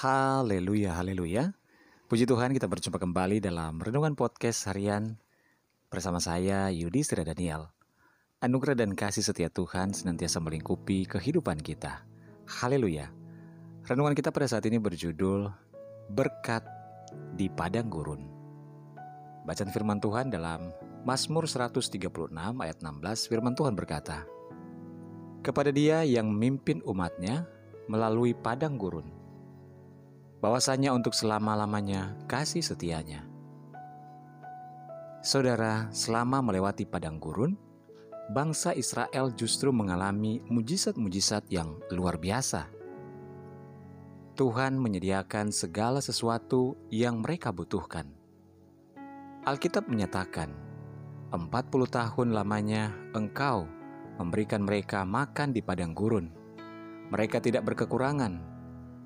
Haleluya, haleluya. Puji Tuhan kita berjumpa kembali dalam Renungan Podcast Harian bersama saya Yudi Sri Daniel. Anugerah dan kasih setia Tuhan senantiasa melingkupi kehidupan kita. Haleluya. Renungan kita pada saat ini berjudul Berkat di Padang Gurun. Bacaan firman Tuhan dalam Mazmur 136 ayat 16 firman Tuhan berkata, Kepada dia yang memimpin umatnya melalui padang gurun, bahwasanya untuk selama-lamanya kasih setianya. Saudara, selama melewati padang gurun, bangsa Israel justru mengalami mujizat-mujizat yang luar biasa. Tuhan menyediakan segala sesuatu yang mereka butuhkan. Alkitab menyatakan, 40 tahun lamanya engkau memberikan mereka makan di padang gurun. Mereka tidak berkekurangan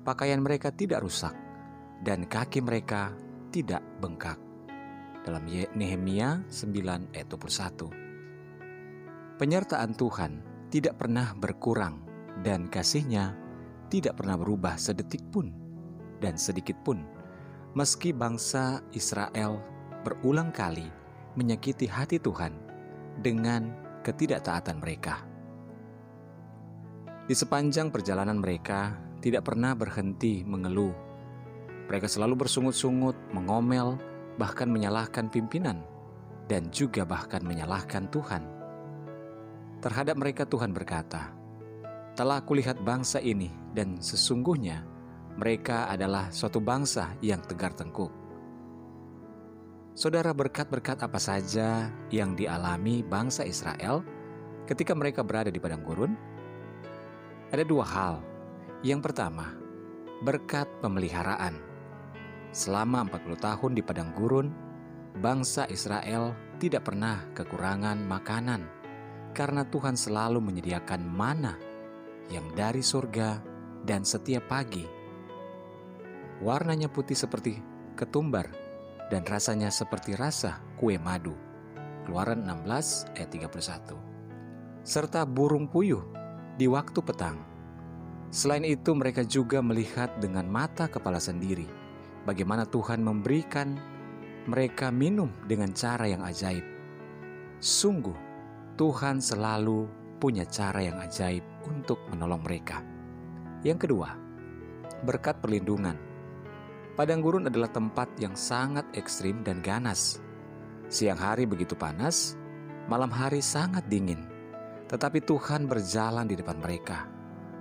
pakaian mereka tidak rusak, dan kaki mereka tidak bengkak. Dalam Nehemia 9 ayat 21. Penyertaan Tuhan tidak pernah berkurang dan kasihnya tidak pernah berubah sedetik pun dan sedikit pun. Meski bangsa Israel berulang kali menyakiti hati Tuhan dengan ketidaktaatan mereka. Di sepanjang perjalanan mereka, tidak pernah berhenti mengeluh. Mereka selalu bersungut-sungut, mengomel, bahkan menyalahkan pimpinan, dan juga bahkan menyalahkan Tuhan. Terhadap mereka Tuhan berkata, Telah kulihat bangsa ini dan sesungguhnya mereka adalah suatu bangsa yang tegar tengkuk. Saudara berkat-berkat apa saja yang dialami bangsa Israel ketika mereka berada di padang gurun? Ada dua hal yang pertama, berkat pemeliharaan. Selama 40 tahun di padang gurun, bangsa Israel tidak pernah kekurangan makanan karena Tuhan selalu menyediakan mana yang dari surga dan setiap pagi. Warnanya putih seperti ketumbar dan rasanya seperti rasa kue madu. Keluaran 16 ayat 31. Serta burung puyuh di waktu petang Selain itu, mereka juga melihat dengan mata kepala sendiri bagaimana Tuhan memberikan mereka minum dengan cara yang ajaib. Sungguh, Tuhan selalu punya cara yang ajaib untuk menolong mereka. Yang kedua, berkat perlindungan. Padang gurun adalah tempat yang sangat ekstrim dan ganas. Siang hari begitu panas, malam hari sangat dingin. Tetapi Tuhan berjalan di depan mereka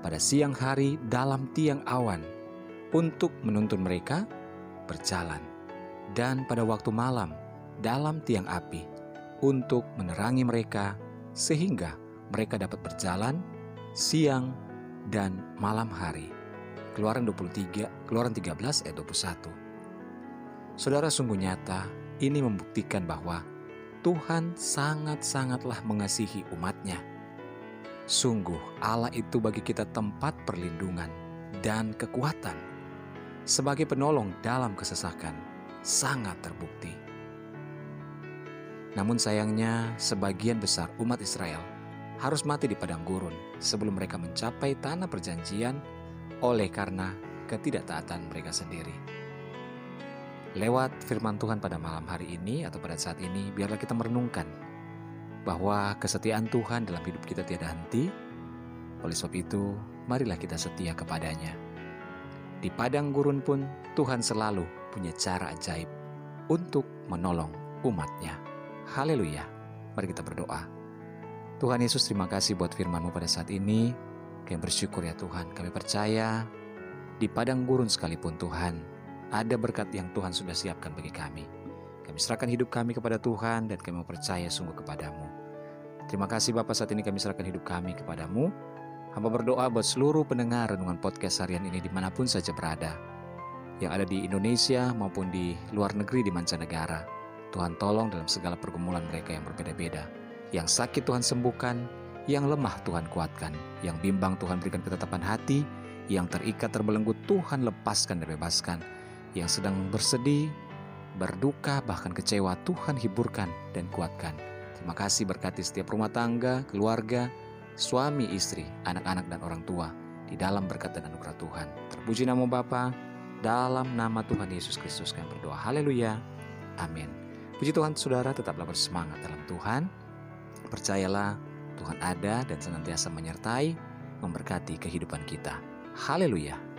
pada siang hari dalam tiang awan untuk menuntun mereka berjalan, dan pada waktu malam dalam tiang api untuk menerangi mereka sehingga mereka dapat berjalan siang dan malam hari. Keluaran 23, Keluaran 13 ayat 21. Saudara sungguh nyata ini membuktikan bahwa Tuhan sangat-sangatlah mengasihi umatnya Sungguh, Allah itu bagi kita tempat perlindungan dan kekuatan. Sebagai penolong dalam kesesakan, sangat terbukti. Namun sayangnya, sebagian besar umat Israel harus mati di padang gurun sebelum mereka mencapai tanah perjanjian oleh karena ketidaktaatan mereka sendiri. Lewat firman Tuhan pada malam hari ini atau pada saat ini, biarlah kita merenungkan bahwa kesetiaan Tuhan dalam hidup kita tiada henti. Oleh sebab itu, marilah kita setia kepadanya. Di padang gurun pun Tuhan selalu punya cara ajaib untuk menolong umatnya. Haleluya. Mari kita berdoa. Tuhan Yesus terima kasih buat firman-Mu pada saat ini. Kami bersyukur ya Tuhan. Kami percaya di padang gurun sekalipun Tuhan, ada berkat yang Tuhan sudah siapkan bagi kami. Kami serahkan hidup kami kepada Tuhan dan kami percaya sungguh kepadamu. Terima kasih Bapak saat ini kami serahkan hidup kami kepadamu. Hamba berdoa buat seluruh pendengar renungan podcast harian ini di mana pun saja berada. Yang ada di Indonesia maupun di luar negeri di mancanegara. Tuhan tolong dalam segala pergumulan mereka yang berbeda-beda. Yang sakit Tuhan sembuhkan, yang lemah Tuhan kuatkan, yang bimbang Tuhan berikan ketetapan hati, yang terikat terbelenggu Tuhan lepaskan dan bebaskan, yang sedang bersedih berduka, bahkan kecewa, Tuhan hiburkan dan kuatkan. Terima kasih berkati setiap rumah tangga, keluarga, suami, istri, anak-anak dan orang tua di dalam berkat dan anugerah Tuhan. Terpuji nama Bapa, dalam nama Tuhan Yesus Kristus kami berdoa. Haleluya. Amin. Puji Tuhan saudara tetaplah bersemangat dalam Tuhan. Percayalah Tuhan ada dan senantiasa menyertai memberkati kehidupan kita. Haleluya.